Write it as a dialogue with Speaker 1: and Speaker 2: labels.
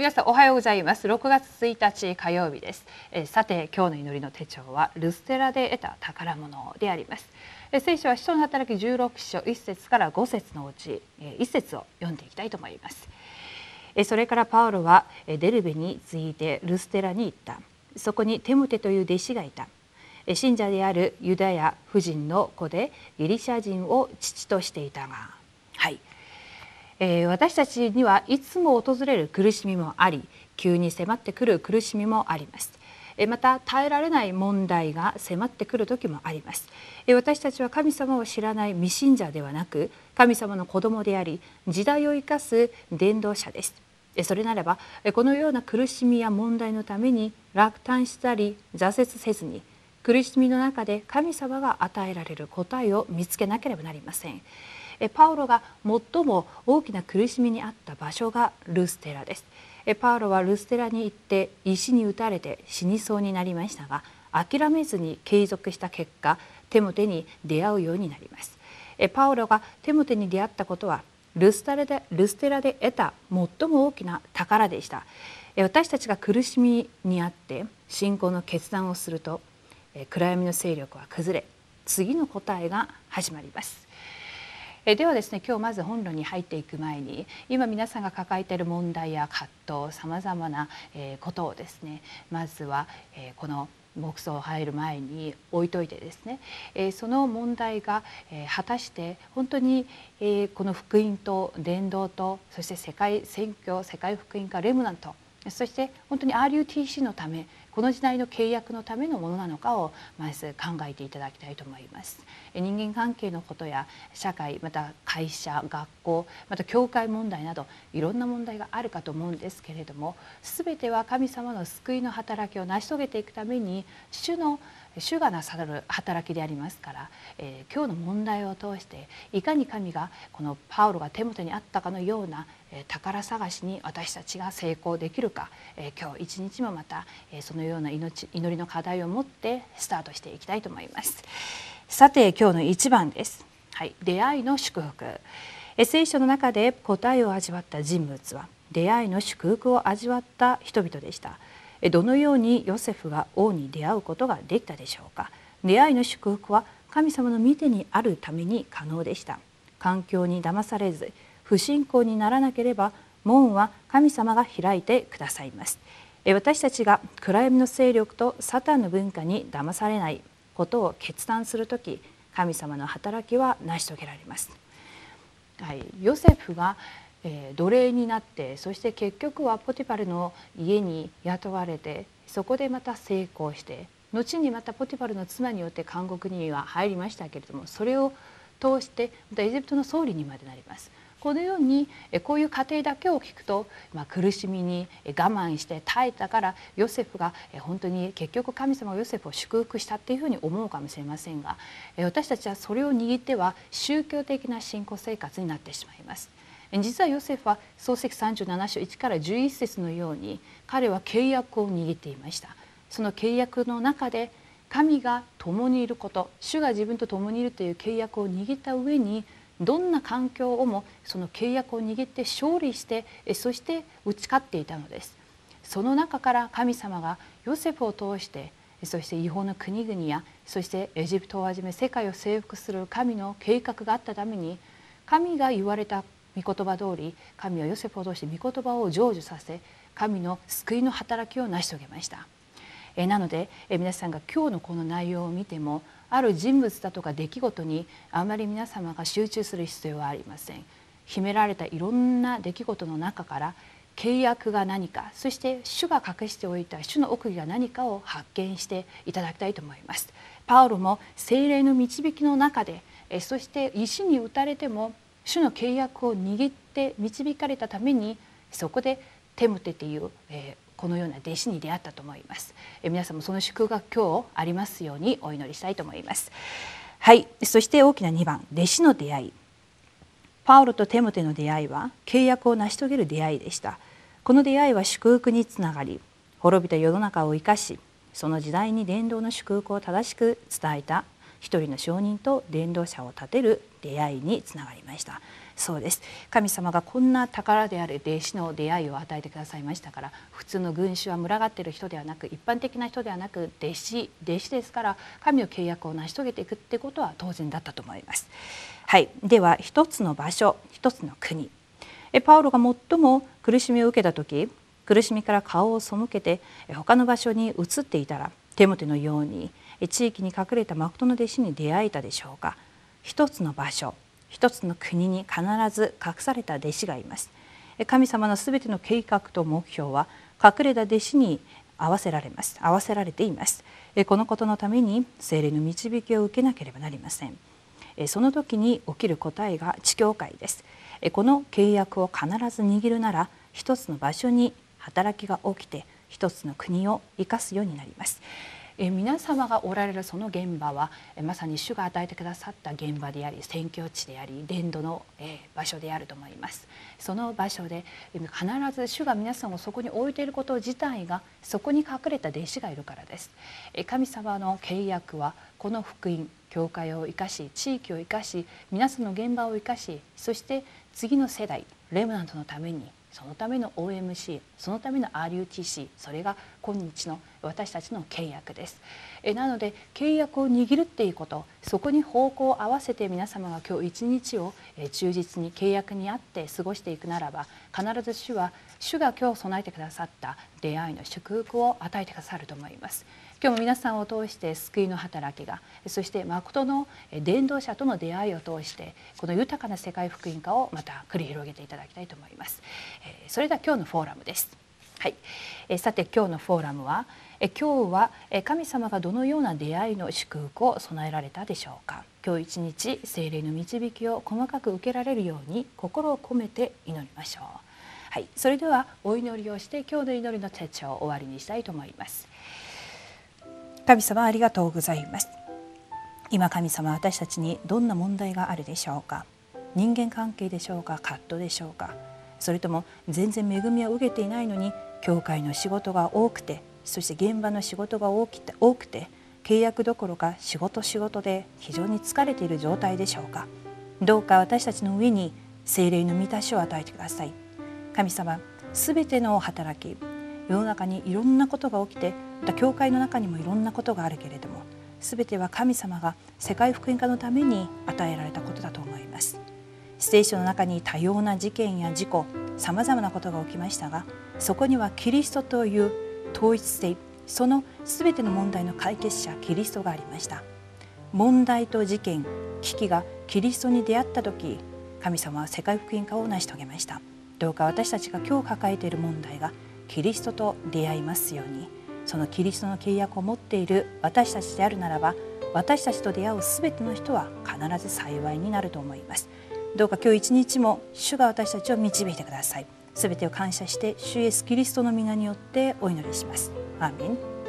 Speaker 1: 皆さんおはようございます。6月1日火曜日です、えー、さて今日の祈りの手帳はルステラで得た宝物であります、えー、聖書は使徒の働き16章1節から5節のうち、えー、1節を読んでいきたいと思います、えー、それからパウロはデルベに次いでルステラに行った。そこにテムテという弟子がいた。信者であるユダヤ夫人の子でギリシャ人を父としていたがはい。えー、私たちにはいつも訪れる苦しみもあり急に迫ってくる苦しみもあります。また耐えられない問題が迫ってくる時もあります。私たちは神様を知らない未信者ではなく神様の子供であり時代を生かす伝道者です。それならばこのような苦しみや問題のために落胆したり挫折せずに苦しみの中で神様が与えられる答えを見つけなければなりません。パウロが最も大きな苦しみにあった場所がルステラです。パウロはルステラに行って石に打たれて死にそうになりましたが諦めずに継続した結果テモテに出会うようになります。パウロがテモテに出会ったことはルステラでルステラで得た最も大きな宝でした。私たちが苦しみにあって信仰の決断をすると暗闇の勢力は崩れ次の答えが始まります。えではですね今日まず本論に入っていく前に今皆さんが抱えている問題や葛藤さまざまな、えことをですねまずは、えこの牧草を入る前に置いといてですね、えその問題が、え果たして本当に、えこの福音と伝道とそして世界宣教世界福音化レムナントそして本当に RUTC のためこの時代の契約のためのものなのかをまず考えていただきたいと思います。人間関係のことや社会また会社学校また教会問題などいろんな問題があるかと思うんですけれども全ては神様の救いの働きを成し遂げていくために主の主がなさる働きでありますから、えー、今日の問題を通していかに神がこのパウロが手元にあったかのような、えー、宝探しに私たちが成功できるか、えー、今日一日もまた、えー、そのような命祈りの課題を持ってスタートしていきたいと思います。さて今日の一番です。はい、出会いの祝福。聖書の中で答えを味わった人物は出会いの祝福を味わった人々でした。どのようにヨセフが王に出会うことができたでしょうか？出会いの祝福は神様の見てにあるために可能でした。環境に騙されず不信仰にならなければ門は神様が開いてくださいます。私たちが暗闇の勢力とサタンの文化に騙されないことを決断する時神様の働きは成し遂げられます、はい、ヨセフがえー、奴隷になってそして結局はポティパルの家に雇われてそこでまた成功して後にまたポティパルの妻によって監獄には入りましたけれどもそれを通してまたエジプトの総理にまでなります。このようにこういう過程だけを聞くと、まあ、苦しみに我慢して耐えたからヨセフが本当に結局神様がヨセフを祝福したっていうふうに思うかもしれませんが私たちはそれを握っては宗教的な信仰生活になってしまいます。実はヨセフは創世記37章1から11節のように彼は契約を握っていました。その契約の中で神が共にいること主が自分と共にいるという契約を握った上にどんな環境をもその契約を握って勝利してそして打ち勝っていたのです。その中から神様がヨセフを通してそして違法の国々やそしてエジプトをはじめ世界を征服する神の計画があったために神が言われた御言葉通り神はヨセフを通して御言葉を成就させ神の救いの働きを成し遂げました。えなのでえ皆さんが今日のこの内容を見てもある人物だとか出来事にあまり皆様が集中する必要はありません。秘められたいろんな出来事の中から契約が何かそして主が隠しておいた主の奥義が何かを発見していただきたいと思います。パウロも精霊の導きの中でそして石に打たれても主の契約を握って導かれたためにそこでテムテという、えー、このような弟子に出会ったと思います、えー、皆さんもその祝福が今日ありますようにお祈りしたいと思います。はい。そして大きな2番。弟子の出会い。パウロとテモテの出会いは契約を成し遂げる出会いでした。この出会いは祝福につながり滅びた世の中を生かしその時代に伝道の祝福を正しく伝えた一人の証人と伝道者を立てる出会いにつながりました。そうです。神様がこんな宝である弟子の出会いを与えてくださいましたから普通の群衆は群がっている人ではなく一般的な人ではなく弟子弟子ですから神の契約を成し遂げていくってことは当然だったと思います。はい。では一つの場所一つの国。パウロが最も苦しみを受けた時苦しみから顔を背けて他の場所に移っていたらテモテのように地域に隠れた誠の弟子に出会えたでしょうか。一つの場所一つの国に必ず隠された弟子がいます。神様のすべての計画と目標は隠れた弟子に合わせられます。合わせられています。このことのために精霊の導きを受けなければなりません。その時に起きる答えが地教会です。この契約を必ず握るなら一つの場所に働きが起きて一つの国を生かすようになります。え皆様がおられるその現場はえまさに主が与えてくださった現場であり宣教地であり伝道の、え場所であると思います。その場所で必ず主が皆さんをそこに置いていること自体がそこに隠れた弟子がいるからです。え神様の契約はこの福音教会を生かし地域を生かし皆さんの現場を生かしそして次の世代レムナントのためにそのための OMC そのための RUTC それが今日の私たちの契約です。えなので契約を握るっていうことそこに方向を合わせて皆様が今日一日を忠実に契約にあって過ごしていくならば必ず主は主が今日備えてくださった出会いの祝福を与えてくださると思います。今日も皆さんを通して救いの働きがそして誠の伝道者との出会いを通してこの豊かな世界福音化をまた繰り広げていただきたいと思います。それでは今日のフォーラムです。はい、えさて今日のフォーラムはえ今日は神様がどのような出会いの祝福を備えられたでしょうか。今日一日聖霊の導きを細かく受けられるように心を込めて祈りましょう。はい、それではお祈りをして今日の祈りの手帳を終わりにしたいと思います。神様ありがとうございます。今神様私たちにどんな問題があるでしょうか？人間関係でしょうか？葛藤でしょうか？それとも全然恵みを受けていないのに教会の仕事が多くてそして現場の仕事が多くて多くて契約どころか仕事仕事で非常に疲れている状態でしょうか？どうか私たちの上に精霊の満たしを与えてください。神様すべての働き世の中にいろんなことが起きてた教会の中にもいろんなことがあるけれども全ては神様が世界福音化のために与えられたことだと思います。聖書の中に多様な事件や事故さまざまなことが起きましたがそこにはキリストという統一性その全ての問題の解決者キリストがありました。問題と事件危機がキリストに出会った時神様は世界福音化を成し遂げました。どうか私たちが今日抱えている問題がキリストと出会いますように。そのキリストの契約を持っている私たちであるならば私たちと出会うすべての人は必ず幸いになると思います。どうか今日一日も主が私たちを導いてください。すべてを感謝して主イエスキリストの皆によってお祈りします。アーメン。